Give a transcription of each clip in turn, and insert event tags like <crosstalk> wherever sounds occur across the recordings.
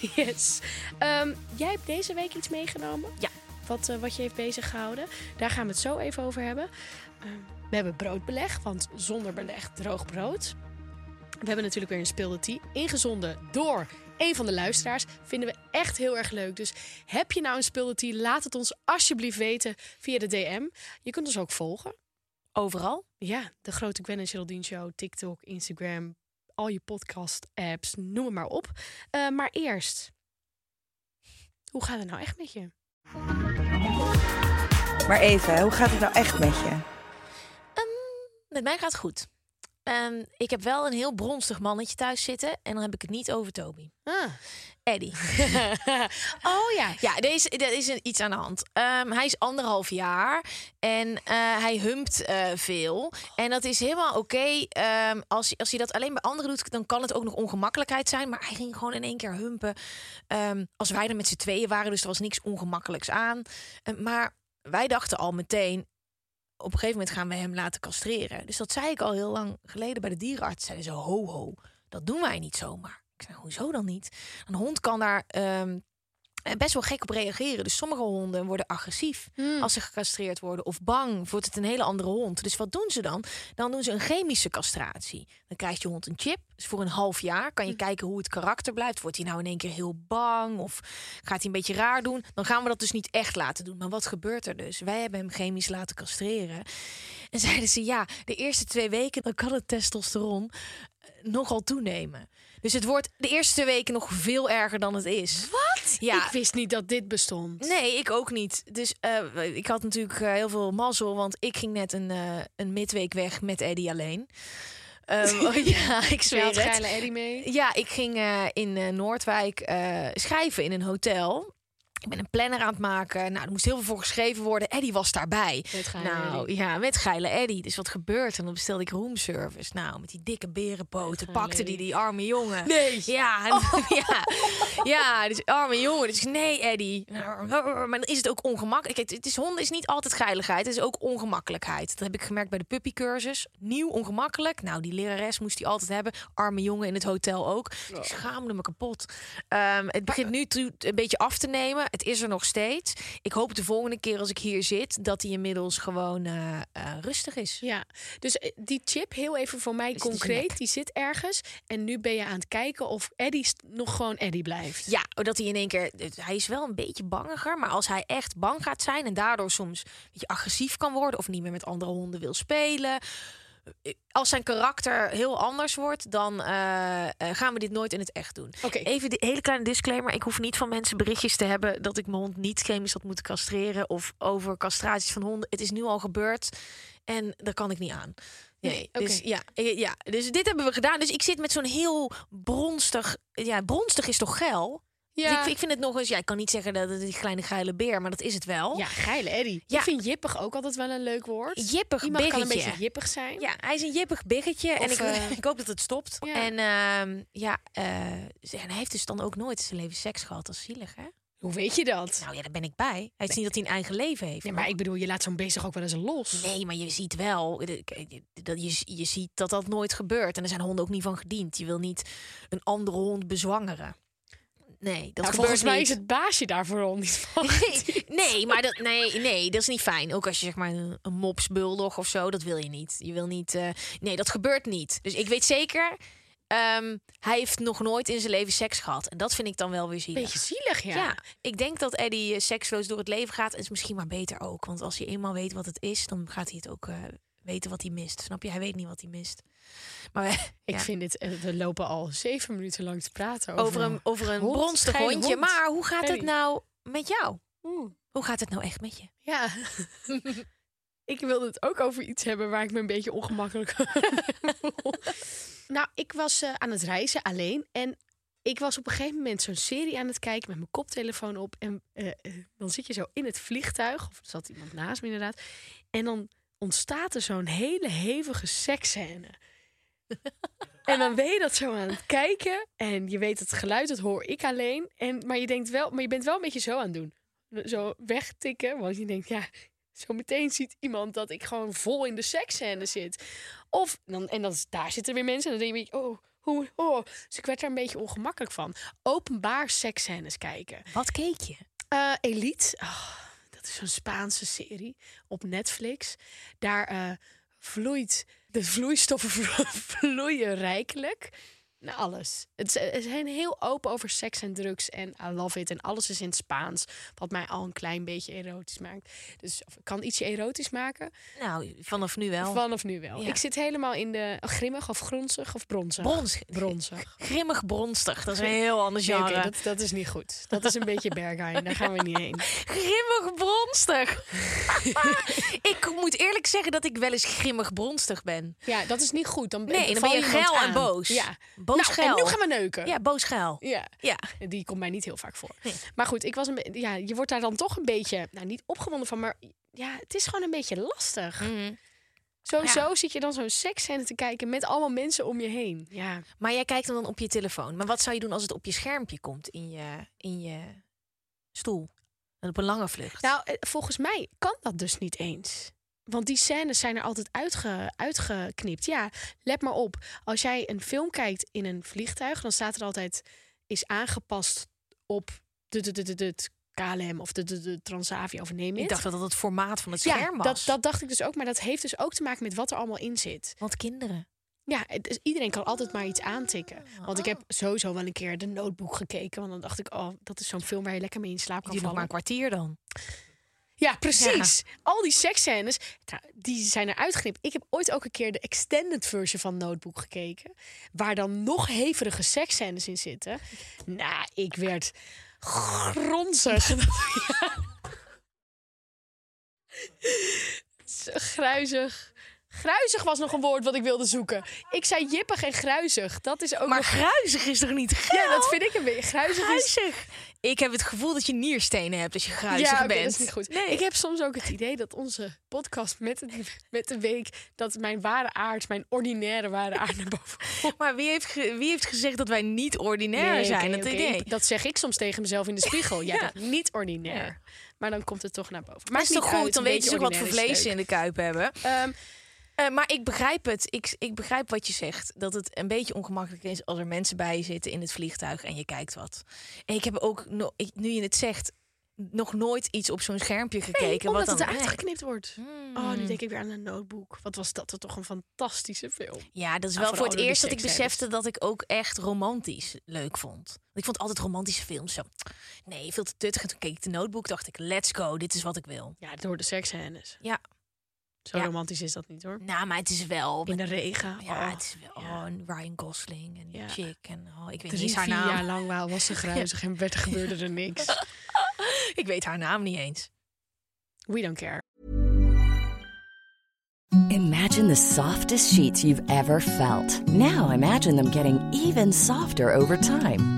<laughs> Yes. Ehm, jij hebt deze week iets meegenomen. Ja. Wat, eh, wat je heeft bezig gehouden. Daar gaan we het zo even over hebben. Ehm, we hebben broodbeleg, want zonder beleg droog brood. We hebben natuurlijk weer een speelde. Ingezonden door een van de luisteraars. Vinden we echt heel erg leuk. Dus heb je nou een speelde tea? Laat het ons alsjeblieft weten via de DM. Je kunt ons ook volgen. Overal? Ja, de grote Gwen en Geraldine Show. TikTok, Instagram, al je podcast-apps, noem het maar op. Eh, maar eerst, hoe gaat het nou echt met je? Maar even, hoe gaat het nou echt met je? Met mij gaat het goed. Ehm, ik heb wel een heel bronstig mannetje thuis zitten. En dan heb ik het niet over Toby. Ah. Eddie. <laughs> Oh ja. Ja, is, er is een- iets aan de hand. Ehm, hij is anderhalf jaar en eh, hij humpt eh, veel. En dat is helemaal oké. Ehm, als, als hij dat alleen bij anderen doet, dan kan het ook nog ongemakkelijkheid zijn. Maar hij ging gewoon in één keer humpen. Als wij er met z'n tweeën waren, dus er was niks ongemakkelijks aan. Maar wij dachten al meteen, op een gegeven moment gaan we hem laten castreren. Dus dat zei ik al heel lang geleden bij de dierenarts. Zeiden ze, ho ho, dat doen wij niet zomaar. Ik zei, hoezo dan niet? Een hond kan daar ehm, eh, best wel gek op reageren. Dus sommige honden worden agressief als ze gecastreerd worden. Of bang, wordt het een hele andere hond. Dus wat doen ze dan? Dan doen ze een chemische castratie. Dan krijgt je hond een chip. Dus voor een half jaar kan je kijken hoe het karakter blijft. Wordt hij nou in één keer heel bang? Of gaat hij een beetje raar doen? Dan gaan we dat dus niet echt laten doen. Maar wat gebeurt er dus? Wij hebben hem chemisch laten castreren. En zeiden ze, ja, de eerste twee weken... dan kan het testosteron eh, nogal toenemen. Dus het wordt de eerste weken nog veel erger dan het is. Wat? Ja, Ik wist niet dat dit bestond. Nee, ik ook niet. Dus eh, ik had natuurlijk eh, heel veel mazzel, want ik ging net een, eh, een midweek weg met Eddie alleen. Ehm, <laughs> ja, ik zweer het. geile Eddie mee. Ja, ik ging in Noordwijk schrijven in een hotel. Ik ben een planner aan het maken. Nou, er moest heel veel voor geschreven worden. Eddie was daarbij. Met geile nou, Eddie. ja, met geile Eddie. Dus wat gebeurt er? Dan bestelde ik roomservice. Nou, met die dikke berenpoten pakte die die arme jongen. Nee. Ja, en- <laughs> ja, ja, dus arme jongen. Dus nee, Eddie. Maar dan is het ook ongemakkelijk. Het is honden is niet altijd geiligheid. Het is ook ongemakkelijkheid. Dat heb ik gemerkt bij de puppycursus. Nieuw ongemakkelijk. Nou, die lerares moest hij altijd hebben. Arme jongen in het hotel ook. Ik schaamde me kapot. Ehm, het begint nu een beetje af te nemen. Het is er nog steeds. Ik hoop de volgende keer als ik hier zit dat hij inmiddels gewoon eh, eh, rustig is. Ja, dus eh, die chip, heel even voor mij concreet, die zit ergens. En nu ben je aan het kijken of Eddie nog gewoon Eddie blijft. Ja, dat hij in één keer. Hij is wel een beetje bangiger. Maar als hij echt bang gaat zijn en daardoor soms een beetje agressief kan worden. of niet meer met andere honden wil spelen. Eh, Als zijn karakter heel anders wordt, dan eh, eh, gaan we dit nooit in het echt doen. Even de hele kleine disclaimer. Ik hoef niet van mensen berichtjes te hebben dat ik mijn hond niet chemisch had moeten castreren. Of over castraties van honden. Het is nu al gebeurd en daar kan ik niet aan. Nee, dus ja, ja, dus dit hebben we gedaan. Dus ik zit met zo'n heel bronstig. Ja, bronstig is toch geil? Dus ik, ik vind het nog eens. Ja, ik kan niet zeggen dat het die kleine geile beer, maar dat is het wel. ja geile Eddie. Ja. Ik vind jippig ook altijd wel een leuk woord. Jippig Iemand kan een beetje jippig zijn. Ja, hij is een jippig biggetje. en ik, eh, <laughs> ik hoop dat het stopt. Ja. En ehm, ja, en hij heeft dus dan ook nooit in zijn leven seks gehad. Dat is zielig, hè? Hoe weet je dat? Nou ja, daar ben ik bij. Het is niet dat hij een eigen leven heeft. Ja, maar ik bedoel, je laat zo'n toch ook wel eens los? Nee, maar je ziet wel, dat je, je ziet dat dat nooit gebeurt. En er zijn honden ook niet van gediend. Je wil niet een andere hond bezwangeren. Nee, dat Nou, volgens mij niet. is het baasje daar vooral niet <laughs> van. Nee, nee, maar dat, nee, nee, dat is niet fijn. Ook als je zeg maar een, een mops of zo, dat wil je niet. Je wil niet. eh, nee, dat gebeurt niet. Dus ik weet zeker, ehm, hij heeft nog nooit in zijn leven seks gehad. En dat vind ik dan wel weer zielig. Beetje zielig, ja. Ja. ik denk dat Eddie seksloos door het leven gaat. En is misschien maar beter ook. Want als hij eenmaal weet wat het is, dan gaat hij het ook eh, weten wat hij mist. Snap je? Hij weet niet wat hij mist. Maar <laughs> Ik ja. vind dit, eh, we lopen al zeven minuten lang te praten over, over een, over een hond, bronstig hondje. hond. Maar hoe gaat het nou met jou? Oeh. Hoe gaat het nou echt met je? Ja. <laughs> ik wilde het ook over iets hebben waar ik me een beetje ongemakkelijk <laughs> voel. nou, ik was eh, aan het reizen alleen en ik was op een gegeven moment zo'n serie aan het kijken met mijn koptelefoon op. En eh, dan zit je zo in het vliegtuig, of er zat iemand naast me inderdaad. En dan ontstaat er zo'n hele hevige seksscène. En dan ben je dat zo aan het kijken. En je weet het geluid, dat hoor ik alleen. En, maar, je denkt wel, maar je bent wel een beetje zo aan het doen. Zo wegtikken. Want je denkt, ja, zo meteen ziet iemand dat ik gewoon vol in de seksscène zit. Of, dan, en dan, daar zitten weer mensen. En dan denk je, oh, hoe, oh. Dus ik werd er een beetje ongemakkelijk van. Openbaar seksscènes kijken. Wat keek je? Eh, Elite, oh, is zo'n Spaanse serie op Netflix. Daar eh, vloeit, de vloeistoffen <laughs> vlo- vloeien rijkelijk. Nou, alles. Het, ze zijn heel open over seks en drugs en I love it. En alles is in het Spaans, wat mij al een klein beetje erotisch maakt. Dus ik kan ietsje erotisch maken, Nou, vanaf nu wel. vanaf nu wel. Ja. Ik zit helemaal in de grimmig of gronzig of bronzig. Brons. Bronzig. <laughs> Grimmig bronstig. Dat is een heel ander Nee, genre. oké, dat, dat is niet goed. Dat is een beetje Berghain, daar gaan we niet heen. <laughs> Grimmig bronstig. <laughs> ik moet eerlijk zeggen dat ik wel eens grimmig bronstig ben. Ja, dat is niet goed. Dan, Nee, ben je geil en boos. Ja. Boos nou, en nu gaan we neuken. Ja, boos geil. Ja. Ja. Die komt mij niet heel vaak voor. Nee. Maar goed, ik was een ja, je wordt daar dan toch een beetje, nou niet opgewonden van, maar ja, het is gewoon een beetje lastig. Mhm. Sowieso zit je dan zo'n seksscène te kijken met allemaal mensen om je heen. Ja. Maar jij kijkt dan op je telefoon. Maar wat zou je doen als het op je schermpje komt in je, in je stoel? En op een lange vlucht. Nou, eh, volgens mij kan dat dus niet eens. Want die scènes zijn er altijd uitge, uitgeknipt. Ja, let maar op. Als jij een film kijkt in een vliegtuig, dan staat er altijd is aangepast op de, de, de, de, de KLM of de, de, de Transavia of neem ik dacht dat dat het formaat van het ja, scherm was. dat, dat dacht ik dus ook. Maar dat heeft dus ook te maken met wat er allemaal in zit. Want kinderen. Ja, iedereen kan altijd maar iets aantikken. Want ik heb sowieso wel een keer de notebook gekeken. Want dan dacht ik, oh, dat is zo'n film waar je lekker mee in slaap kan Die nog maar vallen. een kwartier dan. Ja, precies. Al die seksscènes, nou, die zijn er uitgeknipt. Ik heb ooit ook een keer de extended version van Notebook gekeken. Waar dan nog hevige seksscènes in zitten. Nou, ik werd gronzig. <laughs> Zo Gruizig. Gruizig was nog een woord wat ik wilde zoeken. Ik zei jippig en gruizig. Dat is ook Maar nog... gruizig is toch niet geil? Ja, dat vind ik een beetje... Gruizig is... Ik heb het gevoel dat je nierstenen hebt als je gruizig ja, bent. dat is niet goed. Nee. Ik heb soms ook het idee dat onze podcast met, het, met de week... dat mijn ware aard, mijn ordinaire ware aard naar boven komt. <laughs> Maar wie heeft, ge- wie heeft gezegd dat wij niet ordinair Nee, zijn? dat idee. Dat zeg ik soms tegen mezelf in de spiegel. <laughs> Ja. niet ordinair. Maar dan komt het toch naar boven. Maar is toch goed? Dan weet je ook wat voor vlees ze in. de kuip hebben. Ehm, Eh, maar ik begrijp het. Ik, ik begrijp wat je zegt. Dat het een beetje ongemakkelijk is als er mensen bij je zitten in het vliegtuig en je kijkt wat. En ik heb ook, no- ik- nu je het zegt, nog nooit iets op zo'n schermpje gekeken. omdat wat het dan, eruit geknipt wordt. Hmm. Oh, nu denk ik weer aan een notebook. Wat was dat toch een fantastische film. Ja, dat is Ah, wel voor het eerst dat ik besefte dat ik ook echt romantisch leuk vond. Ik vond altijd romantische films zo. Nee, veel te tuttig. En toen keek ik de notebook, dacht ik, let's go, dit is wat ik wil. Ja, door de seksscènes. Ja. Zo Ja. romantisch is dat niet hoor. Nou, maar het is wel. In de regen. ja, Oh, het is wel ja. oh, en Ryan Gosling en Ja. Chick en oh, ik weet niet Drie, eens haar vier naam. jaar lang wel was ze <laughs> gruizig en werd, gebeurde er niks. <laughs> Ik weet haar naam niet eens. We don't care. Imagine the softest sheets you've ever felt. Now imagine them getting even softer over time.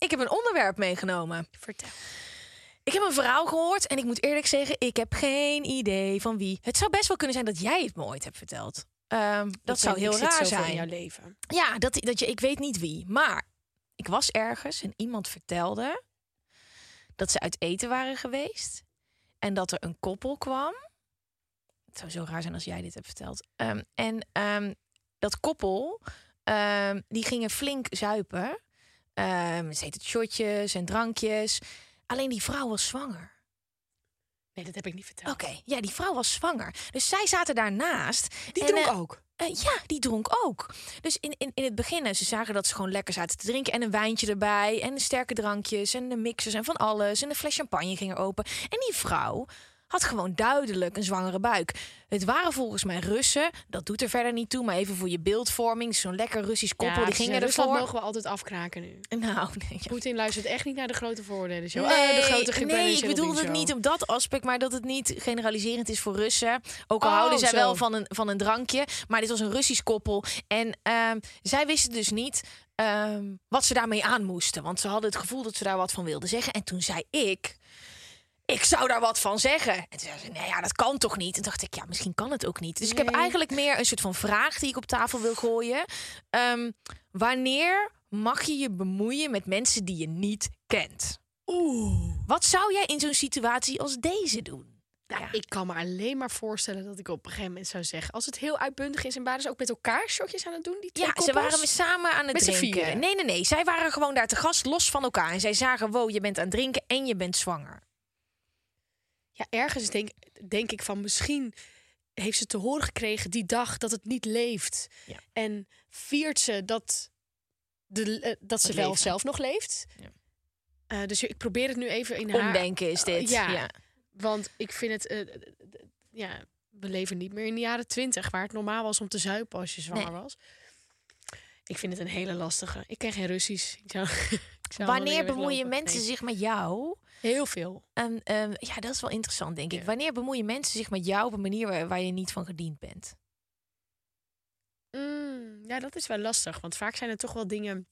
Ik heb een onderwerp meegenomen. Vertel. Ik heb een verhaal gehoord en ik moet eerlijk zeggen, ik heb geen idee van wie. Het zou best wel kunnen zijn dat jij het me ooit hebt verteld. Ehm, dat Ik zou heel raar zoveel in zijn. jouw leven. Ja, dat, dat je, ik weet niet wie. Maar ik was ergens en iemand vertelde dat ze uit eten waren geweest. En dat er een koppel kwam. Het zou zo raar zijn als jij dit hebt verteld. Ehm, en ehm, dat koppel, die gingen flink zuipen. Ehm ze heette shotjes en drankjes. Alleen die vrouw was zwanger. Nee, dat heb ik niet verteld. Oké, ja, die vrouw was zwanger. Dus zij zaten daarnaast. Die En, dronk eh, ook. eh, ja, die dronk ook. Dus in, in, in het begin, eh, ze zagen dat ze gewoon lekker zaten te drinken. En een wijntje erbij. En de sterke drankjes. En de mixers en van alles. En een fles champagne ging er open. En die vrouw had gewoon duidelijk een zwangere buik. Het waren volgens mij Russen. Dat doet er verder niet toe. Maar even voor je beeldvorming. Zo'n lekker Russisch koppel. die gingen Rusland ervoor. mogen we altijd afkraken nu. Nou, nee, ja. Poetin luistert echt niet naar de grote. Show. Nee, Ah, de grote nee, ik bedoel het Show. niet op dat aspect, maar dat het niet generaliserend is voor Russen. Ook al Oh, houden zij zo. wel van een, van een drankje, maar dit was een Russisch koppel. En ehm, zij wisten dus niet ehm, wat ze daarmee aan moesten, want ze hadden het gevoel dat ze daar wat van wilden zeggen. En toen zei ik, ik zou daar wat van zeggen. En toen zei ze, nee ja, dat kan toch niet? En dacht ik, ja, misschien kan het ook niet. Dus ik heb eigenlijk meer een soort van vraag die ik op tafel wil gooien. Ehm, wanneer mag je je bemoeien met mensen die je niet kent? Oeh. Wat zou jij in zo'n situatie als deze doen? Nou, Ja. Ik kan me alleen maar voorstellen dat ik op een gegeven moment zou zeggen... als het heel uitbundig is en waren ze ook met elkaar shotjes aan het doen, die twee Ja, ze waren samen aan het Met drinken. Nee, nee, nee. Zij waren gewoon daar te gast, los van elkaar. En zij zagen, wow, je bent aan het drinken en je bent zwanger. Ja, ergens denk, denk ik van misschien heeft ze te horen gekregen die dag dat het niet leeft. Ja. En viert ze dat, de, eh, dat ze Het wel leven. zelf nog leeft. Ja. Eh, dus ik probeer het nu even in haar... Omdenken is dit. Uh, ja. ja. Want ik vind het... eh, ja, we leven niet meer in de jaren twintig... waar het normaal was om te zuipen als je zwanger was. Ik vind het een hele lastige. Ik ken geen Russisch. Ik zou, <laughs> ik zou wel Wanneer bemoeien mensen zich met jou? Heel veel. En, ehm, ja, dat is wel interessant, denk ik. Wanneer bemoeien mensen zich met jou op een manier waar, waar je niet van gediend bent? Mm, ja, dat is wel lastig. Want vaak zijn er toch wel dingen.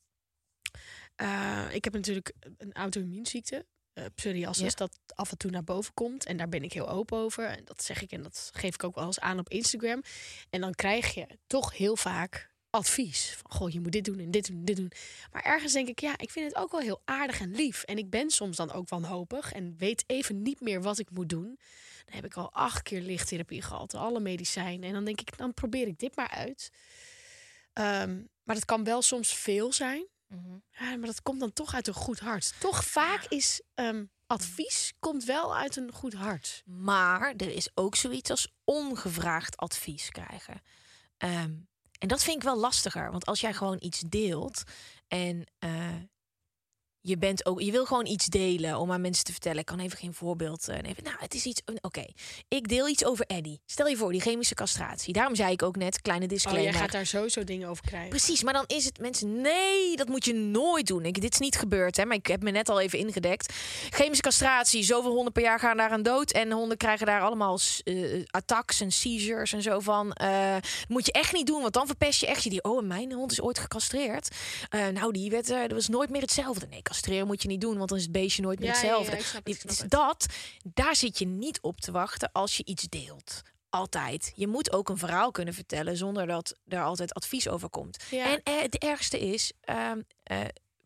Eh, ik heb natuurlijk een auto-immuunziekte. eh psoriasis, Ja. dat af en toe naar boven komt. En daar ben ik heel open over. En dat zeg ik en dat geef ik ook wel eens aan op Instagram. En dan krijg je toch heel vaak advies. Van, goh, je moet dit doen en dit doen en dit doen. Maar ergens denk ik, ja, ik vind het ook wel heel aardig en lief. En ik ben soms dan ook wanhopig en weet even niet meer wat ik moet doen. Dan heb ik al acht keer lichttherapie gehad, alle medicijnen. En dan denk ik, dan probeer ik dit maar uit. Ehm, maar dat kan wel soms veel zijn. Ja, maar dat komt dan toch uit een goed hart. Toch vaak is ehm, advies komt wel uit een goed hart. Maar er is ook zoiets als ongevraagd advies krijgen. Ehm, en dat vind ik wel lastiger. Want als jij gewoon iets deelt en eh, je, bent ook, je wil gewoon iets delen om aan mensen te vertellen. Ik kan even geen voorbeeld eh, nemen. Nou, het is iets. Oké, ik deel iets over Eddie. Stel je voor, die chemische castratie. Daarom zei ik ook net, kleine Oh, disclaimer. jij gaat daar sowieso dingen over krijgen. Precies, maar dan is het mensen, nee, dat moet je nooit doen. Ik, dit is niet gebeurd, hè, maar ik heb me net al even ingedekt. Chemische castratie, zoveel honden per jaar gaan daar aan dood. En honden krijgen daar allemaal eh, attacks en seizures en zo van. eh, dat moet je echt niet doen, want dan verpest je echt je die. Oh, en mijn hond is ooit gecastreerd. Nou, die werd, dat was nooit meer hetzelfde. Nee, castreren moet je niet doen, want dan is het beestje nooit meer Ja, ja, ja, hetzelfde. het, Dus het. dat, daar zit je niet op te wachten als je iets deelt. Altijd. Je moet ook een verhaal kunnen vertellen zonder dat er altijd advies over komt. En eh, het ergste is, ehm, eh,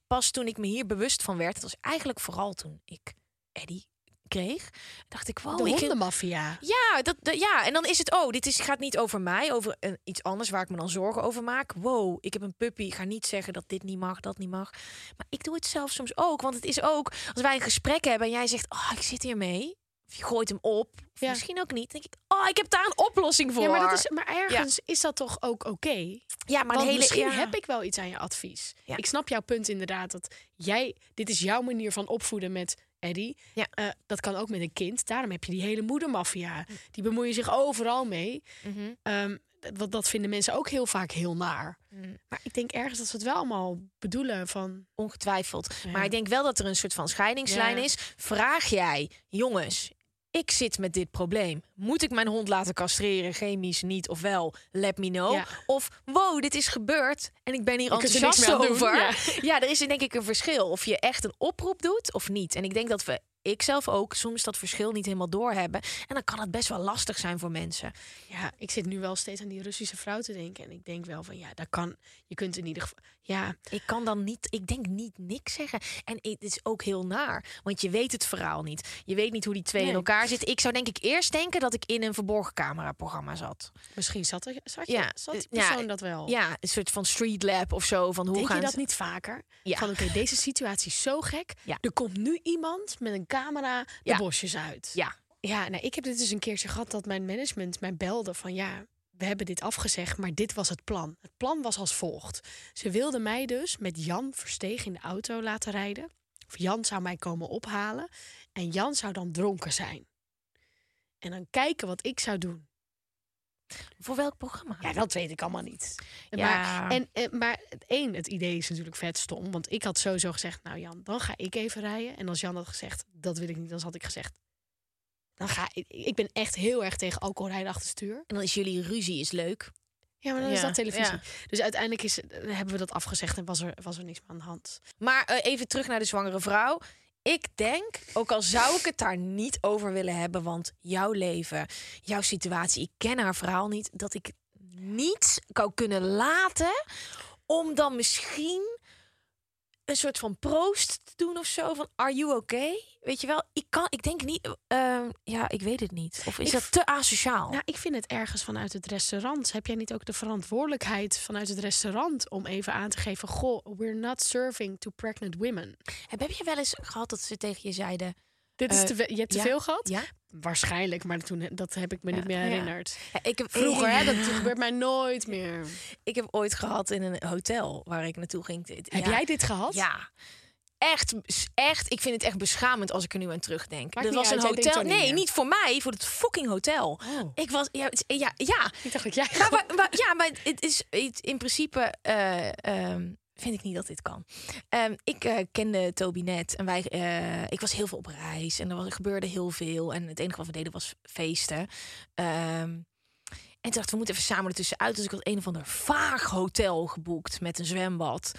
pas toen ik me hier bewust van werd, dat was eigenlijk vooral toen ik Eddie kreeg, dacht ik, wow, de ik, hondenmafia. ja, dat, dat- ja, en dan is het, oh, dit is, gaat niet over mij, over eh, iets anders waar ik me dan zorgen over maak. Wow, ik heb een puppy, ik ga niet zeggen dat dit niet mag, dat niet mag. Maar ik doe het zelf soms ook, want het is ook, als wij een gesprek hebben en jij zegt, oh, ik zit hiermee, Of je gooit hem op. Of Ja. misschien ook niet. Denk ik, oh, ik heb daar een oplossing voor. Ja, maar, dat is, maar ergens is dat toch ook oké? ja, maar hele, misschien ja. heb ik wel iets aan je advies. Ja. Ik snap jouw punt inderdaad. Dat jij, dit is jouw manier van opvoeden met Eddie. Ja. Eh, dat kan ook met een kind. Daarom heb je die hele moedermafia. Die bemoeien zich overal mee. Mhm. Ehm, dat, dat vinden mensen ook heel vaak heel naar. Mhm. Maar ik denk ergens dat ze het wel allemaal bedoelen van... Ongetwijfeld. Ja. Maar ik denk wel dat er een soort van scheidingslijn Ja. is. Vraag jij, jongens, ik zit met dit probleem. Moet ik mijn hond laten castreren, chemisch niet of wel? Let me know. Ja. Of wow, dit is gebeurd en ik ben hier er enthousiast doen, over. ja. <laughs> Ja. er is denk ik een verschil of je echt een oproep doet of niet. En ik denk dat we ik zelf ook soms dat verschil niet helemaal doorhebben. En dan kan het best wel lastig zijn voor mensen. Ja, ik zit nu wel steeds aan die Russische vrouw te denken. En ik denk wel van, ja, dat kan... Je kunt in ieder geval... Ja, Ik kan dan niet, ik denk niet niks zeggen. En het is ook heel naar, want je weet het verhaal niet. Je weet niet hoe die twee in elkaar zitten. Ik zou denk ik eerst denken dat ik in een verborgen camera-programma zat. misschien zat, er, zat, je, Ja, zat die ja, persoon dat wel. Ja, een soort van street lab of zo. Van hoe Denk gaan je dat ze- niet vaker? Ja. Van oké, deze situatie is zo gek. Ja. Er komt nu iemand met een camera de bosjes uit. Ja, Ja, nou, ik heb dit dus een keertje gehad dat mijn management mij belde van ja, we hebben dit afgezegd, maar dit was het plan. Het plan was als volgt. Ze wilden mij dus met Jan Versteeg in de auto laten rijden. Of Jan zou mij komen ophalen en Jan zou dan dronken zijn. En dan kijken wat ik zou doen. voor welk programma? Ja, dat weet ik allemaal niet. Ja. Maar, en, en, maar het één, het idee is natuurlijk vet stom. Want ik had sowieso gezegd, nou Jan, dan ga ik even rijden. En als Jan had gezegd, dat wil ik niet, dan had ik gezegd... Dan ga ik, ik ben echt heel erg tegen alcoholrijden achter het stuur. En dan is jullie ruzie is leuk. Ja, maar dan is dat televisie. ja. Dus uiteindelijk is, hebben we dat afgezegd en was er, was er niks meer aan de hand. Maar eh, even terug naar de zwangere vrouw. Ik denk, ook al zou ik het daar niet over willen hebben, want jouw leven, jouw situatie, ik ken haar verhaal niet, dat ik niet zou kunnen laten om dan misschien een soort van proost te doen of zo van are you okay? Weet je wel, ik kan, ik denk niet, ehm, ja, ik weet het niet. Of is Ik dat te asociaal? Nou, ik vind het ergens vanuit het restaurant. Heb jij niet ook de verantwoordelijkheid vanuit het restaurant om even aan te geven: Goh, we're not serving to pregnant women. Heb, heb je wel eens gehad dat ze tegen je zeiden, Dit is Eh, te, je hebt te ja, veel gehad? ja? Waarschijnlijk, maar toen, dat heb ik me Ja, niet meer ja. herinnerd. Ja, ik heb, Vroeger, hè, dat <laughs> gebeurt mij nooit meer. Ik heb ooit gehad in een hotel waar ik naartoe ging. Heb Ja. jij dit gehad? Ja. Echt, echt, ik vind het echt beschamend als ik er nu aan terugdenk. Maakt niet was een uit, hotel. niet Nee, niet voor mij, voor het fucking hotel. Oh. Ik was, ja, ja, ja. Ik dacht dat jij Maar, maar- maar- ja, maar het is in principe. eh, ehm, vind ik niet dat dit kan. Ehm, ik eh, kende Toby net en wij, eh, ik was heel veel op reis en er, was, er gebeurde heel veel. En het enige wat we deden was feesten. Ehm, en toen dacht we moeten even samen ertussenuit. Dus ik had een of ander vaag hotel geboekt met een zwembad.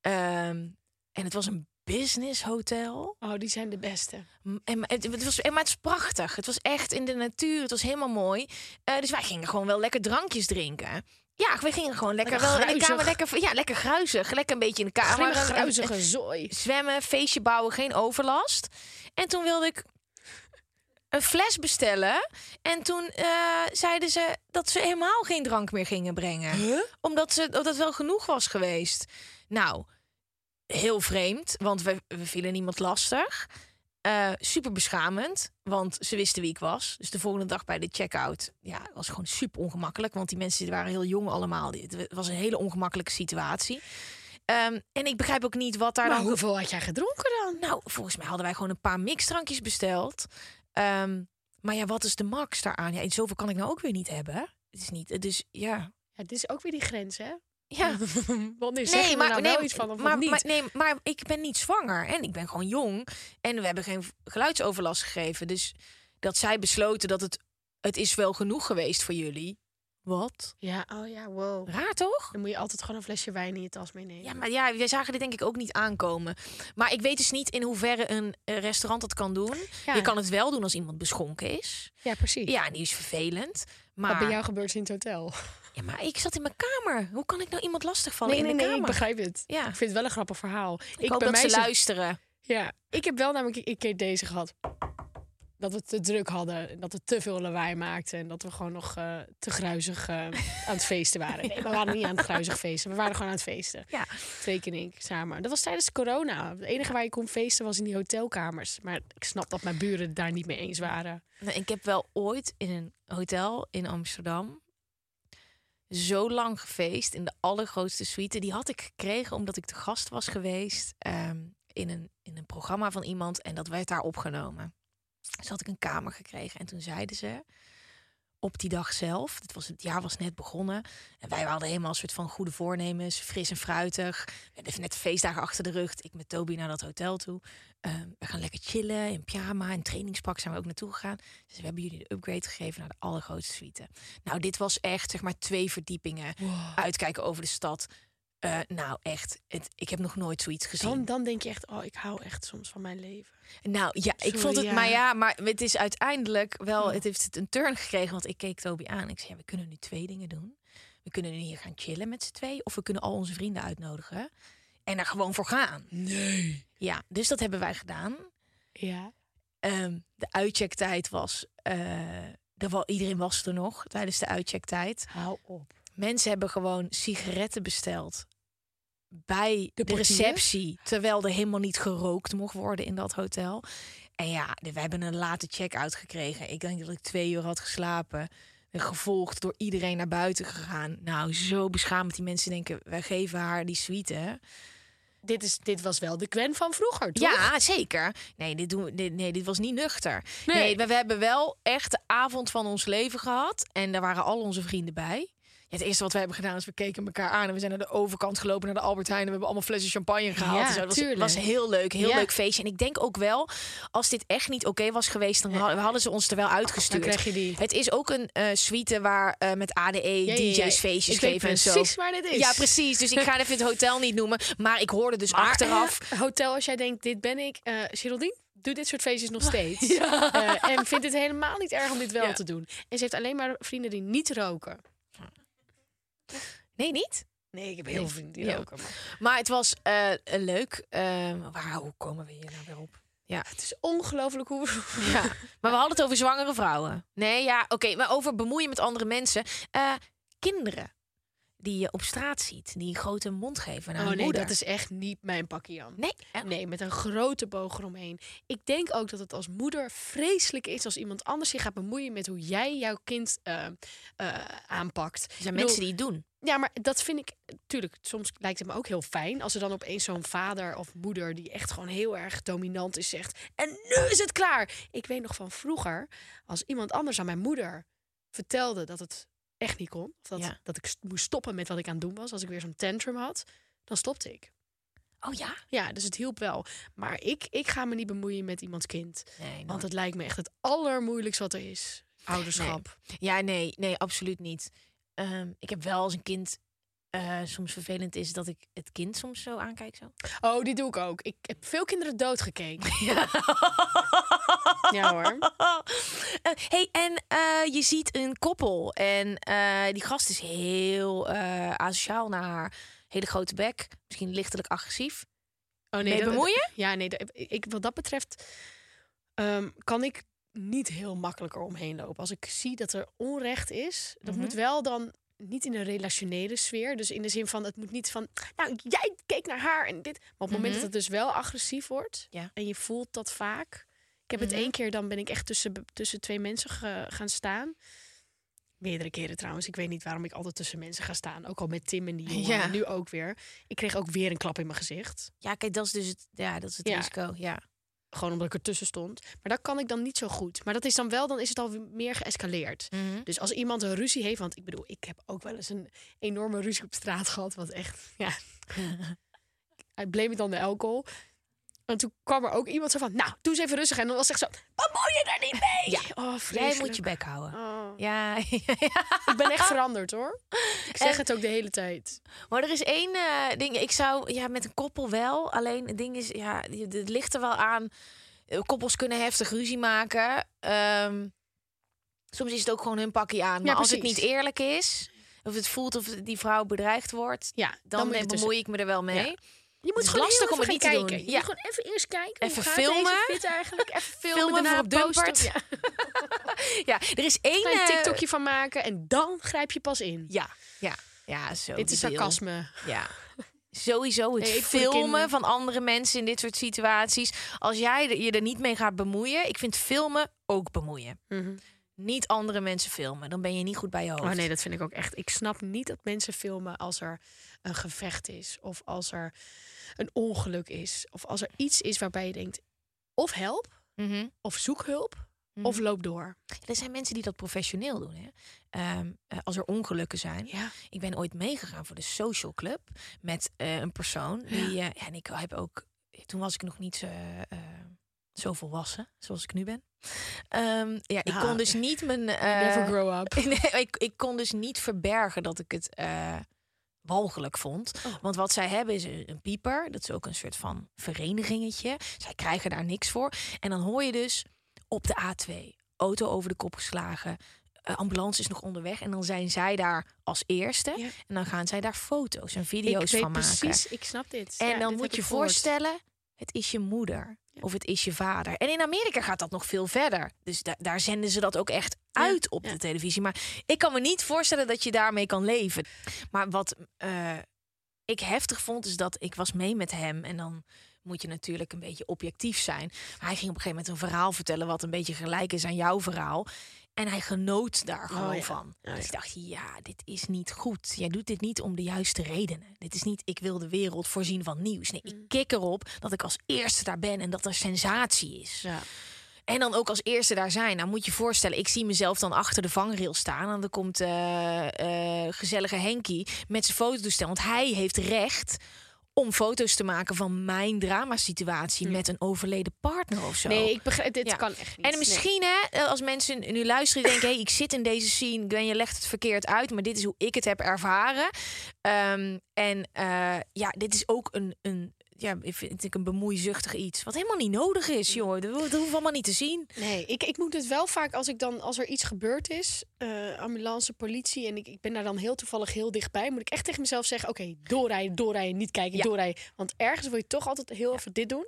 Ehm, en het was een business hotel. Oh, die zijn de beste. En, maar het, was, maar het is prachtig. Het was echt in de natuur. Het was helemaal mooi. Eh, dus wij gingen gewoon wel lekker drankjes drinken. Ja, we gingen gewoon lekker, Lekker wel in de kamer. Lekker, ja, lekker gruizig. Lekker een beetje in de kamer. En- gruizige zooi. <laughs> zwemmen, feestje bouwen, geen overlast. En toen wilde ik een fles bestellen. En toen eh, zeiden ze dat ze helemaal geen drank meer gingen brengen. Omdat, ze, dat het wel genoeg was geweest. Nou, heel vreemd, want we, we vielen niemand lastig. Eh, super beschamend, want ze wisten wie ik was. Dus de volgende dag bij de check-out, ja, het was gewoon super ongemakkelijk. Want die mensen waren heel jong allemaal. Het was een hele ongemakkelijke situatie. Ehm, en ik begrijp ook niet wat daar Maar dan hoeveel had jij gedronken dan? nou, volgens mij hadden wij gewoon een paar mixdrankjes besteld. Ehm, maar ja, wat is de max daaraan? Ja, en zoveel kan ik nou ook weer niet hebben. Het is niet, dus ja. Ja, dit is ook weer die grens, hè? Ja, <laughs> zeg je er nou wel iets van of maar, niet? Maar, nee, maar ik ben niet zwanger en ik ben gewoon jong. En we hebben geen geluidsoverlast gegeven. Dus dat zij besloten dat het, het is wel genoeg geweest voor jullie. Wat? Ja, oh ja, wow. Raar toch? Dan moet je altijd gewoon een flesje wijn in je tas meenemen. Ja, maar ja, wij zagen dit denk ik ook niet aankomen. Maar ik weet dus niet in hoeverre een restaurant dat kan doen. Ja. Je kan het wel doen als iemand beschonken is. Ja, precies. Ja, en die is vervelend. Maar, Wat bij jou gebeurt in het hotel. Ja, maar ik zat in mijn kamer. Hoe kan ik nou iemand lastigvallen Nee, in nee, de nee, ik kamer? begrijp het. Ja. Ik vind het wel een grappig verhaal. Ik, hoop bij dat ze mij het- luisteren. Ja, ik heb wel namelijk een keer deze gehad. dat we te druk hadden. En dat we te veel lawaai maakten. En dat we gewoon nog eh, te gruizig eh, aan het feesten waren. <laughs> Nee, we waren niet aan het gruizig feesten. We waren gewoon aan het feesten. Ja. Twee ik samen. Dat was tijdens corona. Het enige waar je kon feesten was in die hotelkamers. Maar ik snap dat mijn buren het daar niet mee eens waren. Nou, ik heb wel ooit in een hotel in Amsterdam zo lang gefeest in de allergrootste suite. Die had ik gekregen omdat ik te gast was geweest ehm, in, een, in een programma van iemand en dat werd daar opgenomen. Dus had ik een kamer gekregen en toen zeiden ze op die dag zelf, het, was, het jaar was net begonnen en wij hadden helemaal een soort van goede voornemens, fris en fruitig. We hadden net feestdagen achter de rug. Ik met Toby naar dat hotel toe. Ehm, we gaan lekker chillen in pyjama en trainingspak zijn we ook naartoe gegaan. Dus we hebben jullie de upgrade gegeven naar de allergrootste suite. Nou, dit was echt zeg maar twee verdiepingen. Uitkijken over de stad. Eh, nou, echt. Het, ik heb nog nooit zoiets gezien. Dan, dan denk je echt, oh, ik hou echt soms van mijn leven. Nou ja, ik Sorry, vond het, ja. maar ja, maar het is uiteindelijk wel, het heeft het een turn gekregen, want ik keek Toby aan. Ik zei, ja, we kunnen nu twee dingen doen. We kunnen nu hier gaan chillen met z'n twee, of we kunnen al onze vrienden uitnodigen en er gewoon voor gaan. Nee. Ja, dus dat hebben wij gedaan. Ja. Ehm, de uitchecktijd was, eh, er iedereen was er nog tijdens de uitchecktijd. Hou op. Mensen hebben gewoon sigaretten besteld bij de, receptie, terwijl er helemaal niet gerookt mocht worden in dat hotel. En ja, we hebben een late check-out gekregen. Ik denk dat ik twee uur had geslapen. En Gevolgd door iedereen naar buiten gegaan. Nou, zo beschamend. Die mensen denken, wij geven haar die suite. hè. Dit, is, dit was wel de Gwen van vroeger, toch? Ja, zeker. Nee, dit, doen dit, nee, dit was niet nuchter. Nee. Nee, we, we hebben wel echt de avond van ons leven gehad. En daar waren al onze vrienden bij. Het eerste wat we hebben gedaan is we keken elkaar aan. En we zijn naar de overkant gelopen, naar de Albert Heijn. En we hebben allemaal flessen champagne gehaald. Ja, en zo. Dat was, heel leuk, heel Ja. leuk feestje. En ik denk ook wel, als dit echt niet oké was geweest... dan hadden, hadden ze ons er wel uitgestuurd. Dan krijg je die. Het is ook een eh, suite waar eh, met ADE ja, DJ's feestjes Ik geven en zo. precies waar dit is. Ja, precies. Dus ik ga even het hotel niet noemen. Maar ik hoorde dus achteraf... <laughs> eh, hotel, als jij denkt, dit ben ik. eh Geraldine doet dit soort feestjes nog <laughs> steeds. En vindt het helemaal niet erg om dit wel Ja. te doen. En ze heeft alleen maar vrienden die niet roken. Nee, niet? Nee, ik heb heel veel vrienden die roken. Maar Maar het was eh, leuk. Ehm, waar, hoe komen we hier nou weer op? Ja. het is ongelooflijk hoe... ja. Maar we hadden het over zwangere vrouwen. Nee, ja, oké. maar over bemoeien met andere mensen. Eh, kinderen die je op straat ziet. Die een grote mond geven naar Oh nee, moeder. dat is echt niet mijn pakje Jan. Nee? Nee, met een grote boog eromheen. Ik denk ook dat het als moeder vreselijk is als iemand anders zich gaat bemoeien met hoe jij jouw kind eh, eh, aanpakt. Er zijn bedoel, mensen die het doen. Ja, maar dat vind ik natuurlijk. Soms lijkt het me ook heel fijn als er dan opeens zo'n vader of moeder die echt gewoon heel erg dominant is zegt. En nu is het klaar. Ik weet nog van vroeger, als iemand anders aan mijn moeder vertelde dat het echt niet kon, of dat, Ja. dat ik st- moest stoppen met wat ik aan het doen was, als ik weer zo'n tantrum had, dan stopte ik. Oh ja? Ja, dus het hielp wel. Maar ik, ik ga me niet bemoeien met iemands kind. Nee, Want het lijkt me echt het allermoeilijkst wat er is. Ouderschap. Ja, nee, nee, absoluut niet. Ehm, ik heb wel als een kind eh, soms vervelend is dat ik het kind soms zo aankijk. Zo. Oh, die doe ik ook. Ik heb veel kinderen doodgekeken. <laughs> Ja hoor. <laughs> Eh, hey, en eh, je ziet een koppel. En die gast is heel asociaal naar haar. Hele grote bek. Misschien lichtelijk agressief. Oh Mee dat- bemoeien? Ja, nee. dat- Ik, wat dat betreft ehm, kan ik niet heel makkelijk eromheen lopen. Als ik zie dat er onrecht is, dat Mhm. moet wel dan niet in een relationele sfeer. Dus in de zin van, het moet niet van, nou, jij keek naar haar en dit. Maar op het moment Mhm. dat het dus wel agressief wordt Ja. en je voelt dat vaak. Ik heb het Mhm. één keer, dan ben ik echt tussen, tussen twee mensen ge- gaan staan. Meerdere keren trouwens. Ik weet niet waarom ik altijd tussen mensen ga staan. Ook al met Tim en die jongen. Ja. en Nu ook weer. Ik kreeg ook weer een klap in mijn gezicht. Ja, kijk, dat is dus het, ja, dat is het Ja. risico. Ja. Gewoon omdat ik ertussen stond. Maar dat kan ik dan niet zo goed. Maar dat is dan wel, dan is het al meer geëscaleerd. Mhm. Dus als iemand een ruzie heeft, want ik bedoel, ik heb ook wel eens een enorme ruzie op straat gehad, wat echt, ja. <laughs> I blame it on the alcohol. En toen kwam er ook iemand zo van, nou, doe eens even rustig. En dan was echt zo, bemoei je er niet mee! Ja. Oh, Jij moet je bek houden. Oh. Ja, <laughs> Ik ben echt veranderd hoor. Ik zeg En- het ook de hele tijd. maar er is één eh, ding. Ik zou, ja, met een koppel wel. Alleen het ding is, ja, het ligt er wel aan. Eh, Koppels kunnen heftig ruzie maken. Ehm, soms is het ook gewoon hun pakje aan. Maar Ja, als het niet eerlijk is, of het voelt of die vrouw bedreigd wordt, Ja, dan, dan, moet bemoei ik me er wel mee. Ja. Je moet is gewoon lastig om het gaan niet te kijken. doen. Je Ja. moet gewoon even eerst kijken. Even filmen. Fit eigenlijk. Even <laughs> filmen, Filmen daarna voor op posten. Dumpert. <laughs> Ja. Ja, er is één... Klein eh, TikTokje van maken en dan grijp je pas in. Ja, ja, ja, zo Dit is sarcasme. Ja. Sowieso het <laughs> Nee, voor filmen van andere mensen in dit soort situaties. Als jij je er niet mee gaat bemoeien, ik vind filmen ook bemoeien. Niet andere mensen filmen, dan ben je niet goed bij je hoofd. Oh nee, dat vind ik ook echt. Ik snap niet dat mensen filmen als er een gevecht is. Of als er een ongeluk is. Of als er iets is waarbij je denkt... Of help, Mhm. of zoek hulp, Mhm. of loop door. Er zijn mensen die dat professioneel doen. Hè? Ehm, eh, als er ongelukken zijn. Ja. Ik ben ooit meegegaan voor de social club met eh, een persoon. Die, eh, ja, en ik heb ook. Toen was ik nog niet eh, zo volwassen zoals ik nu ben. Ehm, ja, ik kon dus niet mijn. <laughs> eh, Never grow up. <laughs> Nee, ik, ik kon dus niet verbergen dat ik het eh, walgelijk vond. Oh. Want wat zij hebben is een pieper. Dat is ook een soort van verenigingetje. Zij krijgen daar niks voor. En dan hoor je dus op de A2 auto over de kop geslagen. eh, ambulance is nog onderweg. En dan zijn zij daar als eerste. Ja. En dan gaan zij daar foto's en video's van precies, maken. ik snap dit. En Ja, dan dit moet je gehoord. Het is je moeder. Ja. Of het is je vader. En in Amerika gaat dat nog veel verder. Dus da- daar zenden ze dat ook echt uit op ja. de televisie. Maar ik kan me niet voorstellen dat je daarmee kan leven. Maar wat eh, ik heftig vond, is dat ik was mee met hem. En dan moet je natuurlijk een beetje objectief zijn. Maar hij ging op een gegeven moment een verhaal vertellen... wat een beetje gelijk is aan jouw verhaal. En hij genoot daar gewoon Oh ja. van. Dus ik dacht, ja, dit is niet goed. Jij doet dit niet om de juiste redenen. Dit is niet, ik wil de wereld voorzien van nieuws. Nee, Mm. ik kik erop dat ik als eerste daar ben en dat er sensatie is. Ja. En dan ook als eerste daar zijn. Nou moet je voorstellen, ik zie mezelf dan achter de vangrail staan. En dan komt eh, gezellige Henkie met zijn fototoestel. Want hij heeft recht om foto's te maken van mijn dramasituatie... met een overleden partner of zo. Nee, ik begrijp, dit Ja. kan echt niet. En misschien, hè, als mensen nu luisteren en denken... Hey, ik zit in deze scene, Gwen, je legt het verkeerd uit... maar dit is hoe ik het heb ervaren. Ehm, en eh, ja, dit is ook een, een, ja, vind ik een bemoeizuchtig iets... wat helemaal niet nodig is, joh. Dat, dat hoeven we allemaal niet te zien. Nee, ik, ik moet het wel vaak als ik dan als er iets gebeurd is, eh, ambulance, politie en ik, ik ben daar dan heel toevallig heel dichtbij, moet ik echt tegen mezelf zeggen: oké, doorrijden, doorrijden, niet kijken, Ja. doorrijden. Want ergens wil je toch altijd heel even dit doen.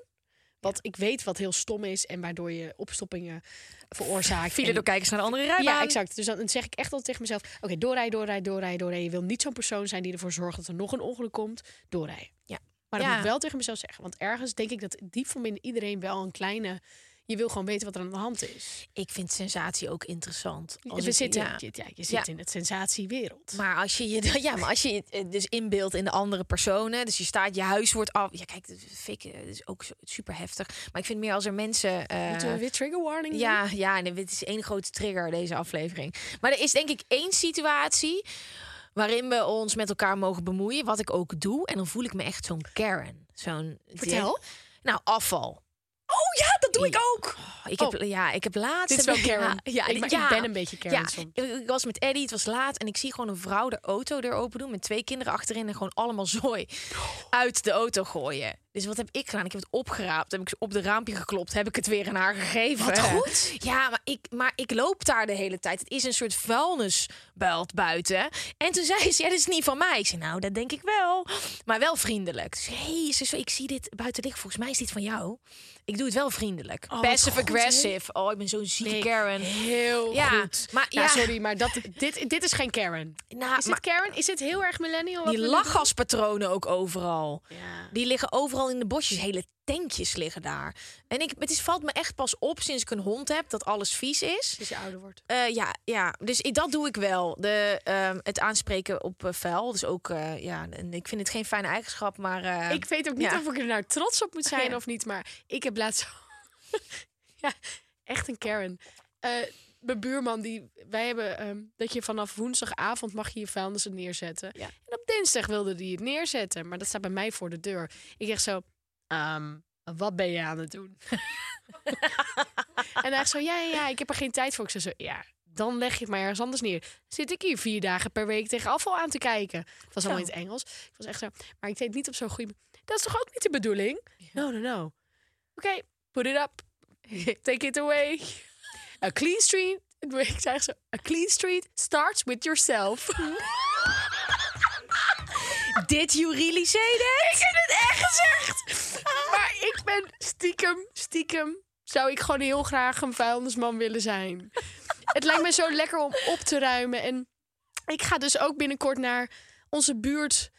Wat ik weet wat heel stom is en waardoor je opstoppingen veroorzaakt. File En- door kijkers naar de andere rijbaan. Ja, exact. Dus dan zeg ik echt altijd tegen mezelf: oké, doorrijden, doorrijden, doorrijden, doorrijden. Je wil niet zo'n persoon zijn die ervoor zorgt dat er nog een ongeluk komt. Doorrijden. Ja. Maar dat Ja. moet ik wel tegen mezelf zeggen. Want ergens denk ik dat diep van binnen iedereen wel een kleine. Je wil gewoon weten wat er aan de hand is. Ik vind sensatie ook interessant. Als We ik- zitten, ja. je, ja, je zit Ja. in het sensatiewereld. Maar als je je, ja, maar als je eh, dus inbeeldt in de andere personen, dus je staat, je huis wordt af. Ja, kijk, dat vind ik eh, is ook super heftig. Maar ik vind meer als er mensen. eh, Moeten we weer trigger warning doen? ja, ja, nee, dit is één grote trigger deze aflevering. Maar er is denk ik één situatie waarin we ons met elkaar mogen bemoeien, wat ik ook doe. En dan voel ik me echt zo'n Karen, zo'n. Vertel. Nou, afval. Oh ja, dat doe ik ook. Ik heb, ja, ik heb laatst. Dit is wel Karen. Ja, ja, ik, maar ja. ik ben een beetje Karen Ja, soms. ik, ik was met Eddie, het was laat en ik zie gewoon een vrouw de auto er open doen met twee kinderen achterin en gewoon allemaal zooi uit de auto gooien. Dus wat heb ik gedaan? Ik heb het opgeraapt, heb ik op de raampje geklopt, heb ik het weer aan haar gegeven. Wat <laughs> goed. Ja, maar ik, maar ik loop daar de hele tijd. Het is een soort vuilnisbelt buiten. En toen zei ze, ja, dat is niet van mij. Ik zei, nou, dat denk ik wel. Maar wel vriendelijk. Dus, hey, ze ik zie dit buiten liggen. Volgens mij is dit van jou. Ik doe het wel vriendelijk. Oh, Passive goed, aggressive. Oh, ik ben zo'n zieke Nee, Karen. Heel Ja, goed. maar ja, sorry, maar dat, dit, dit is geen Karen. Nou, Is maar dit Karen? Is dit heel erg millennial? die lachgaspatronen ook overal. Ja. Die liggen overal in de bosjes. Hele tankjes liggen daar. En ik, het is, valt me echt pas op sinds ik een hond heb dat alles vies is. Als je ouder wordt. Eh, ja, ja, dus ik, dat doe ik wel. De, ehm, het aanspreken op eh, vuil. Dus ook, eh, ja, en ik vind het geen fijne eigenschap, maar... ik weet ook niet ja. of ik er nou trots op moet <laughs> zijn Ja. of niet. Maar ik heb laatst... <laughs> ja, echt een Karen. Mijn buurman, die, wij hebben ehm, dat je vanaf woensdagavond mag je je vuilnis er neerzetten. Ja. En op dinsdag wilde die het neerzetten. Maar dat staat bij mij voor de deur. Ik zeg zo, ehm, wat ben je aan het doen? <laughs> en hij zegt zo, ja, ja, ja, ik heb er geen tijd voor. Ik zeg zo, ja, dan leg je het maar ergens anders neer. Zit ik hier vier dagen per week tegen afval aan te kijken. Het was allemaal in het Engels. Ik was echt zo, maar ik deed niet op zo'n goede... Dat is toch ook niet de bedoeling? No, no, no. Oké, put it up. <laughs> Take it away. A clean street... Ik zeg zo, a clean street starts with yourself. <laughs> Did you really say that? Ik heb het echt gezegd. <laughs> Maar ik ben stiekem, stiekem, zou ik gewoon heel graag een vuilnisman willen zijn. het lijkt me zo lekker om op te ruimen. En ik ga dus ook binnenkort naar onze buurt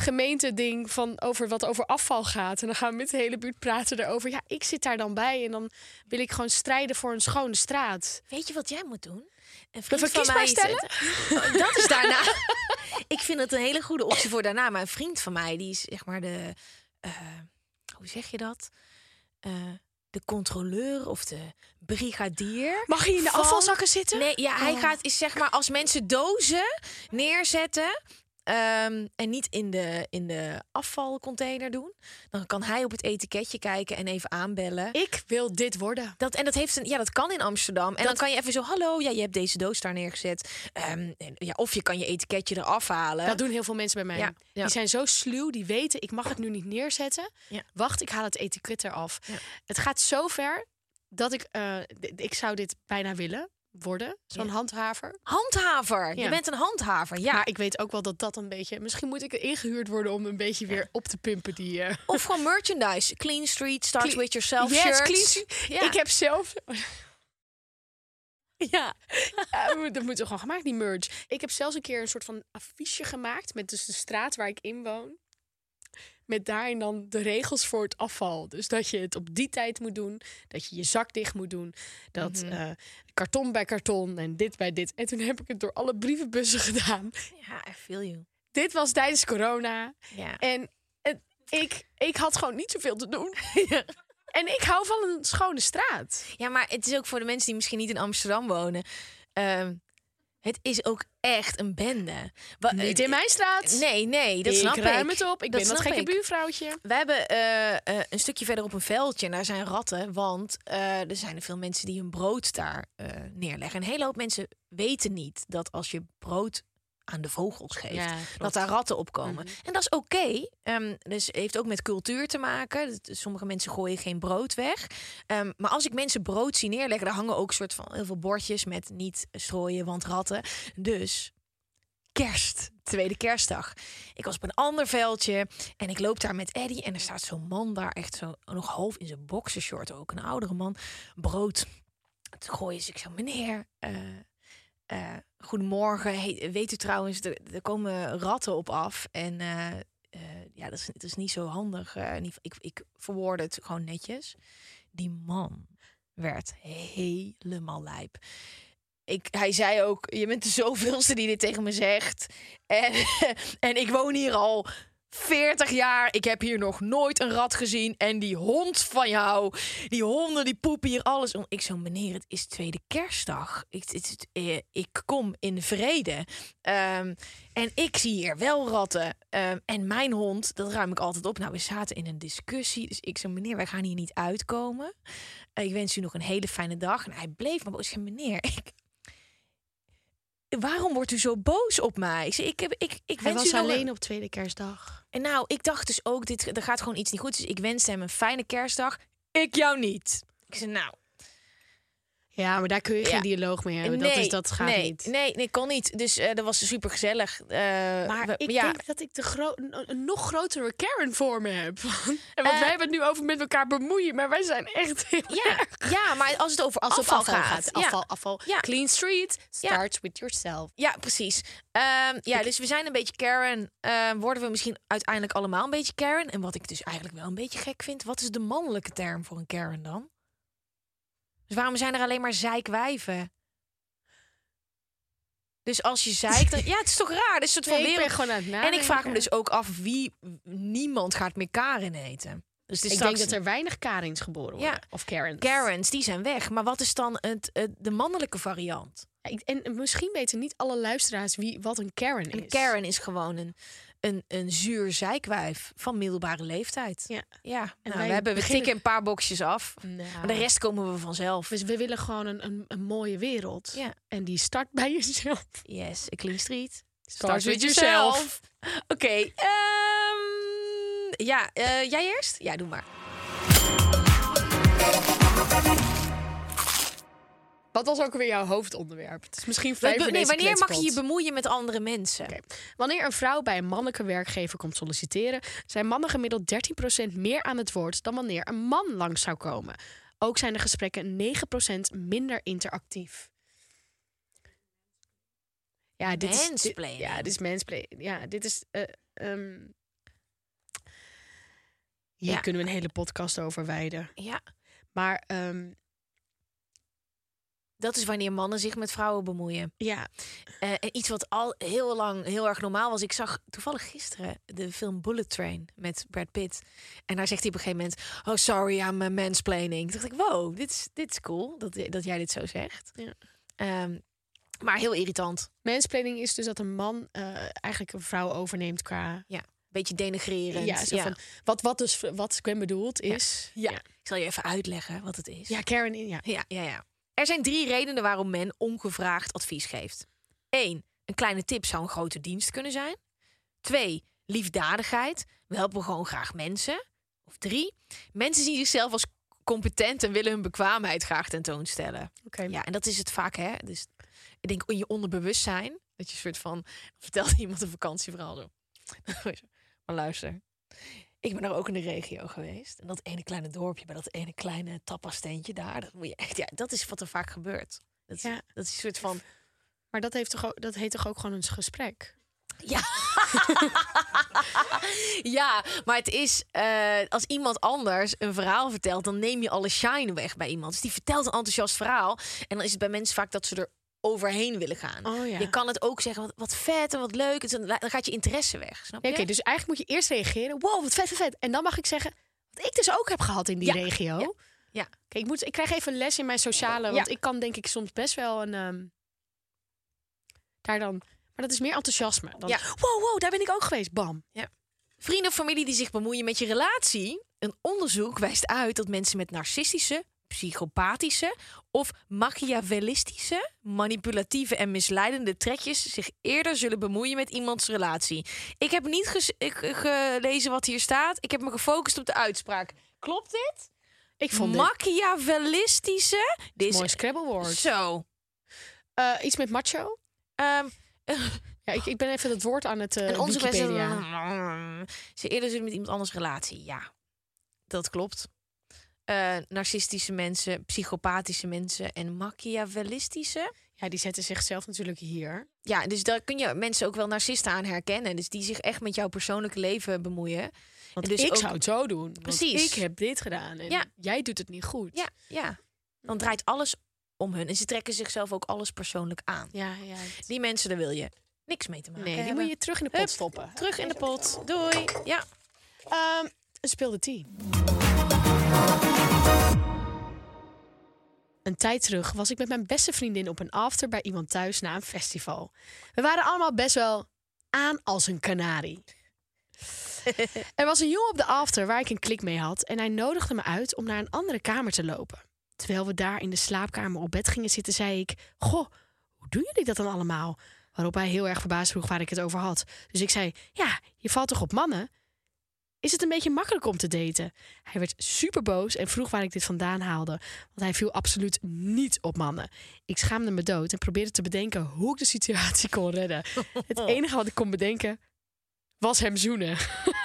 gemeente ding van over wat over afval gaat. En dan gaan we met de hele buurt praten erover. Ja, ik zit daar dan bij en dan wil ik gewoon strijden voor een schone straat. Weet je wat jij moet doen? Een Me verkiesbaar stellen? Oh, Dat is daarna. <laughs> ik vind het een hele goede optie voor daarna. Maar een vriend van mij, die is zeg maar de... eh, hoe zeg je dat? Eh, de controleur of de brigadier. Mag je in de van- afvalzakken zitten? Nee, ja, hij Oh. gaat is zeg maar als mensen dozen neerzetten. Ehm, en niet in de, in de afvalcontainer doen. Dan kan hij op het etiketje kijken en even aanbellen. Ik wil dit worden. Dat, en dat, heeft een, ja, dat kan in Amsterdam. En dan kan je even zo, hallo, ja, je hebt deze doos daar neergezet. Ehm, en, ja, of je kan je etiketje eraf halen. Dat doen heel veel mensen bij mij. Ja, ja. Die zijn zo sluw, die weten, ik mag het nu niet neerzetten. Ja. Wacht, ik haal het etiket eraf. Het gaat zo ver dat ik, eh, ik zou dit bijna willen worden. Zo'n Ja. handhaver. Handhaver. Je bent een handhaver, ja. Maar ik weet ook wel dat dat een beetje... Misschien moet ik ingehuurd worden om een beetje weer op te pimpen. Die, eh, Of gewoon merchandise. Clean Street, Start Clean- With Yourself Yes, shirts. clean. Ik heb zelf... <laughs> Ja. Dat moet er gewoon gemaakt, die merch. Ik heb zelfs een keer een soort van affiche gemaakt met dus de straat waar ik in woon. Met daarin dan de regels voor het afval. Dus dat je het op die tijd moet doen. Dat je je zak dicht moet doen. Dat eh, karton bij karton en dit bij dit. En toen heb ik het door alle brievenbussen <laughs> gedaan. Ja, I feel you. Dit was tijdens corona. Ja. En het, ik, ik had gewoon niet zoveel te doen. <laughs> En ik hou van een schone straat. Ja, maar het is ook voor de mensen die misschien niet in Amsterdam wonen. ehm, het is ook echt een bende. Wa- Niet eh, in mijn straat. Nee, nee, dat ik snap ruim ik. het op. Ik Dat ben dat snap gekke ik. buurvrouwtje. We hebben eh, eh, een stukje verder op een veldje en daar zijn ratten. Want eh, er zijn er veel mensen die hun brood daar eh, neerleggen. En een hele hoop mensen weten niet dat als je brood aan de vogels geeft, Ja. Mhm. dat daar ratten op komen. En dat is oké. Ehm, dus heeft ook met cultuur te maken. Dat- Sommige mensen gooien geen brood weg. Ehm, maar als ik mensen brood zie neerleggen, daar hangen ook soort van heel veel bordjes met niet strooien, want ratten. Dus kerst, tweede kerstdag. Ik was op een ander veldje en ik loop daar met Eddie en er staat zo'n man daar echt zo nog half in zijn boxershort ook, een oudere man, brood. Toen gooien ze ik zo, meneer, eh, eh, goedemorgen. Weet u trouwens, er, komen ratten op af en eh, eh, ja, dat is, is niet zo handig. ik, ik verwoordde het gewoon netjes. Die man werd helemaal lijp. Ik, hij zei ook, je bent de zoveelste die dit tegen me zegt. En, <laughs> en ik woon hier al 40 jaar. Ik heb hier nog nooit een rat gezien. En die hond van jou, die honden, die poepen hier alles om. Ik zo, meneer, het is tweede kerstdag. Ik, het, eh, ik kom in vrede. Ehm, en ik zie hier wel ratten. Ehm, en mijn hond, dat ruim ik altijd op. Nou, we zaten in een discussie. Dus ik zei, meneer, wij gaan hier niet uitkomen. Eh, ik wens u nog een hele fijne dag. En hij bleef maar boos. Ik meneer, <laughs> ik... Waarom wordt u zo boos op mij? Ik ik, heb, ik, ik Hij wens was u nog een- alleen op tweede kerstdag. en nou, ik dacht dus ook, dit, er gaat gewoon iets niet goed. Dus ik wenste hem een fijne kerstdag. Ik jou niet. Ik zei, nou, Ja, maar daar kun je Ja. geen dialoog mee hebben. nee, dat, is, dat gaat nee, niet. Nee, nee, kon niet. Dus eh, dat was super gezellig. Maar ik ja, denk dat ik de gro- een, nog grotere Karen voor me heb. <laughs> en want Eh, wij hebben het nu over met elkaar bemoeien, maar wij zijn echt heel ja, ja, maar als het over Als afval, afval gaat, gaat. ja. afval, afval. Ja. Clean street starts with yourself. Ja, precies. Ehm, ja, dus we zijn een beetje Karen. Ehm, worden we misschien uiteindelijk allemaal een beetje Karen? En wat ik dus eigenlijk wel een beetje gek vind, wat is de mannelijke term voor een Karen dan? Dus waarom zijn er alleen maar zeikwijven? Dus als je zeikt, dan, <laughs> ja, het is toch raar? Dit is soort van Nee, wereld. gewoon aan het En ik vraag me dus ook af wie niemand gaat meer Karen eten. Dus Ik straks denk dat er weinig Karens geboren worden. Ja. Of Karens. Karens, die zijn weg. Maar wat is dan het, het- de mannelijke variant? En misschien weten niet alle luisteraars wie, wat een Karen is. Een Karen is gewoon een, een, een zuur zeikwijf van middelbare leeftijd. Ja. Ja, nou, wij we, hebben, we beginnen- tikken een paar boxjes af. Nou, Maar de rest komen we vanzelf. Dus we willen gewoon een, een, een mooie wereld. Ja. En die start bij jezelf. Yes, a clean street. Starts with yourself. Oké, ehm, ja, eh, jij eerst? Ja, doe maar. Wat was ook weer jouw hoofdonderwerp? Het is misschien voor nee, wanneer mag je je bemoeien met andere mensen? Wanneer een vrouw bij een mannelijke werkgever komt solliciteren, zijn mannen gemiddeld 13% meer aan het woord dan wanneer een man langs zou komen. Ook zijn de gesprekken 9% minder interactief. Ja, dit is, dit, ja, dit is mansplaining. Ja, dit is. ehm, hier Ja. kunnen we een hele podcast over wijden. Ja, Maar ehm, dat is wanneer mannen zich met vrouwen bemoeien. ja, Eh, en iets wat al heel lang heel erg normaal was. Ik zag toevallig gisteren de film Bullet Train met Brad Pitt. En daar zegt hij op een gegeven moment... Oh, sorry, I'm a mansplaining. Toen dacht ik, wow, dit is, dit is cool dat, dat jij dit zo zegt. Ja. Ehm, maar heel irritant. mansplaining is dus dat een man eh, eigenlijk een vrouw overneemt qua. Beetje denigrerend. Ja, zo van, wat, wat, dus, wat Gwen bedoelt Ja. is. Ja. Ik zal je even uitleggen wat het is. Ja, Karen, ja. Ja, ja, ja. Er zijn drie redenen waarom men ongevraagd advies geeft. 1. Een kleine tip zou een grote dienst kunnen zijn. 2. Liefdadigheid. We helpen gewoon graag mensen. Of 3. Mensen zien zichzelf als competent en willen hun bekwaamheid graag tentoonstellen. Oké. Ja, en dat is het vaak, hè? Dus ik denk in je onderbewustzijn dat je een soort van <laughs> vertelt iemand een vakantieverhaal zo. <laughs> maar luister, ik ben daar ook in de regio geweest en dat ene kleine dorpje bij dat ene kleine tappasteentje daar, dat moet je echt, ja, dat is wat er vaak gebeurt. Dat is, Ja. dat is een soort van Maar dat, heeft toch ook, dat heet toch ook gewoon een gesprek? Ja. <laughs> ja, maar het is eh, als iemand anders een verhaal vertelt, dan neem je alle shine weg bij iemand. Dus die vertelt een enthousiast verhaal. En dan is het bij mensen vaak dat ze er overheen willen gaan. Oh ja. Je kan het ook zeggen, wat, wat vet en wat leuk. Een- Dan gaat je interesse weg, snap Ja, je? Oké, dus eigenlijk moet je eerst reageren. Wow, wat vet, vet, vet. En dan mag ik zeggen, wat ik dus ook heb gehad in die Ja, regio. ja, ja. Kijk, ik, moet, ik krijg even een les in mijn sociale. Want Ja. ik kan denk ik soms best wel een... ehm, daar dan... Maar dat is meer enthousiasme. Dan, Ja. Wow, wow, daar ben ik ook geweest. Bam. Vrienden of familie die zich bemoeien met je relatie. Een onderzoek wijst uit dat mensen met narcistische, psychopathische of machiavellistische, manipulatieve en misleidende trekjes zich eerder zullen bemoeien met iemands relatie. Ik heb niet ik- gelezen wat hier staat. Ik heb me gefocust op de uitspraak. Klopt dit? Ik vond Machiavellistische. Dit is mooi Scrabblewoord. zo. Eh, iets met macho? Ehm, <laughs> Ja, ik, ik ben even het woord aan het uh, en onze Wikipedia. Ze eerder zullen met iemand anders relatie. Ja, dat klopt. Eh, narcistische mensen, psychopathische mensen en machiavellistische. Ja, die zetten zichzelf natuurlijk hier. Ja, dus daar kun je mensen ook wel narcisten aan herkennen. Dus die zich echt met jouw persoonlijke leven bemoeien. Want En dus ik ook- zou het zo doen. Precies. ik heb dit gedaan en Ja. jij doet het niet goed. Ja, ja. Dan draait alles om hun. En ze trekken zichzelf ook alles persoonlijk aan. ja, ja. Die mensen, daar wil je niks mee te maken Nee, die hebben. moet je terug in de pot Hup, stoppen. Terug in de pot. Doei. Ja. Een speelde team. Een tijd terug was ik met mijn beste vriendin op een after bij iemand thuis na een festival. We waren allemaal best wel aan als een kanarie. <laughs> er was een jongen op de after waar ik een klik mee had en hij nodigde me uit om naar een andere kamer te lopen. Terwijl we daar in de slaapkamer op bed gingen zitten, zei ik: Goh, hoe doen jullie dat dan allemaal? Waarop hij heel erg verbaasd vroeg waar ik het over had. Dus ik zei: Ja, je valt toch op mannen? Is het een beetje makkelijk om te daten? Hij werd super boos en vroeg waar ik dit vandaan haalde. Want hij viel absoluut niet op mannen. Ik schaamde me dood en probeerde te bedenken hoe ik de situatie kon redden. <laughs> Het enige wat ik kon bedenken was hem zoenen.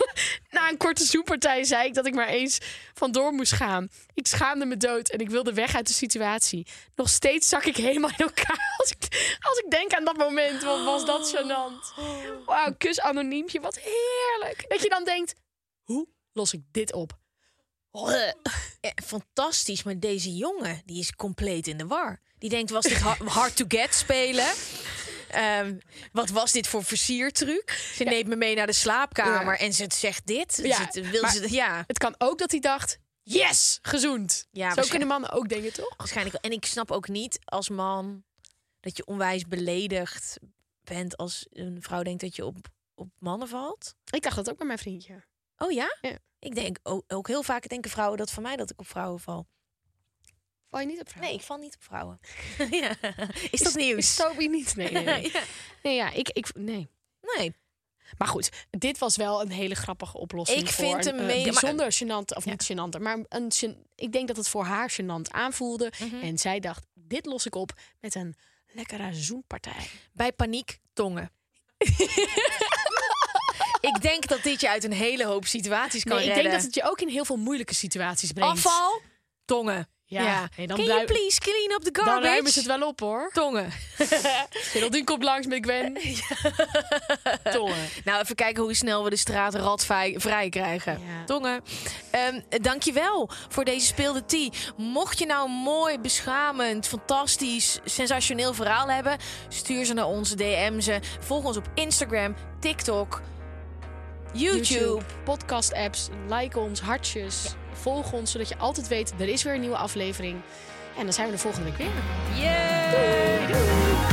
<laughs> Na een korte zoenpartij zei ik dat ik maar eens vandoor moest gaan. Ik schaamde me dood en ik wilde weg uit de situatie. Nog steeds zak ik helemaal in elkaar <laughs> als ik, als ik denk aan dat moment. Wat was dat gênant. <gasps> Wauw, kus anoniempje, wat heerlijk. Dat je dan denkt, hoe los ik dit op? Eh, fantastisch, maar deze jongen die is compleet in de war. Die denkt, was dit ha- hard to get spelen? Ehm, wat was dit voor versiertruc? Ze neemt me mee naar de slaapkamer Ja. en ze zegt dit. Ja, Ze- wil ze, ja, Het kan ook dat hij dacht, yes, gezoend. Ja, Zo kunnen mannen ook denken, toch? waarschijnlijk. En ik snap ook niet als man dat je onwijs beledigd bent als een vrouw denkt dat je op, op mannen valt. Ik dacht dat ook bij mijn vriendje. Oh ja? Ja. Ik denk ook, ook heel vaak denken vrouwen dat van mij dat ik op vrouwen val. Val je niet op vrouwen? Nee, ik val niet op vrouwen. <laughs> ja. Is dat nieuws? Is Toby niet? Nee, nee, nee. <laughs> ja. nee ja, ik, ik, nee. Nee. Maar goed, dit was wel een hele grappige oplossing. Ik voor vind een, hem eh, bijzonder gênant, of niet gênant, maar een, ik denk dat het voor haar gênant aanvoelde. Mhm. En zij dacht, dit los ik op met een lekkere zoenpartij. Bij paniek, tongen. <laughs> ik denk dat dit je uit een hele hoop situaties kan Nee, ik redden. denk dat het je ook in heel veel moeilijke situaties brengt. Afval, tongen. Ja, nee, dan Can you please clean up the Dan garbage? ruimen ze het wel op hoor. Tongen. <laughs> Geraldine komt langs met Gwen. <laughs> Tongen. Nou, even kijken hoe snel we de straat radvrij vrij krijgen. Ja. Tongen. Ehm dankjewel voor deze speelde tea. Mocht je nou een mooi, beschamend, fantastisch, sensationeel verhaal hebben... stuur ze naar onze DM's. Volg ons op Instagram, TikTok, YouTube. podcast apps, like ons, hartjes. Volg ons, zodat je altijd weet, er is weer een nieuwe aflevering. En dan zijn we de volgende week weer. Yeah.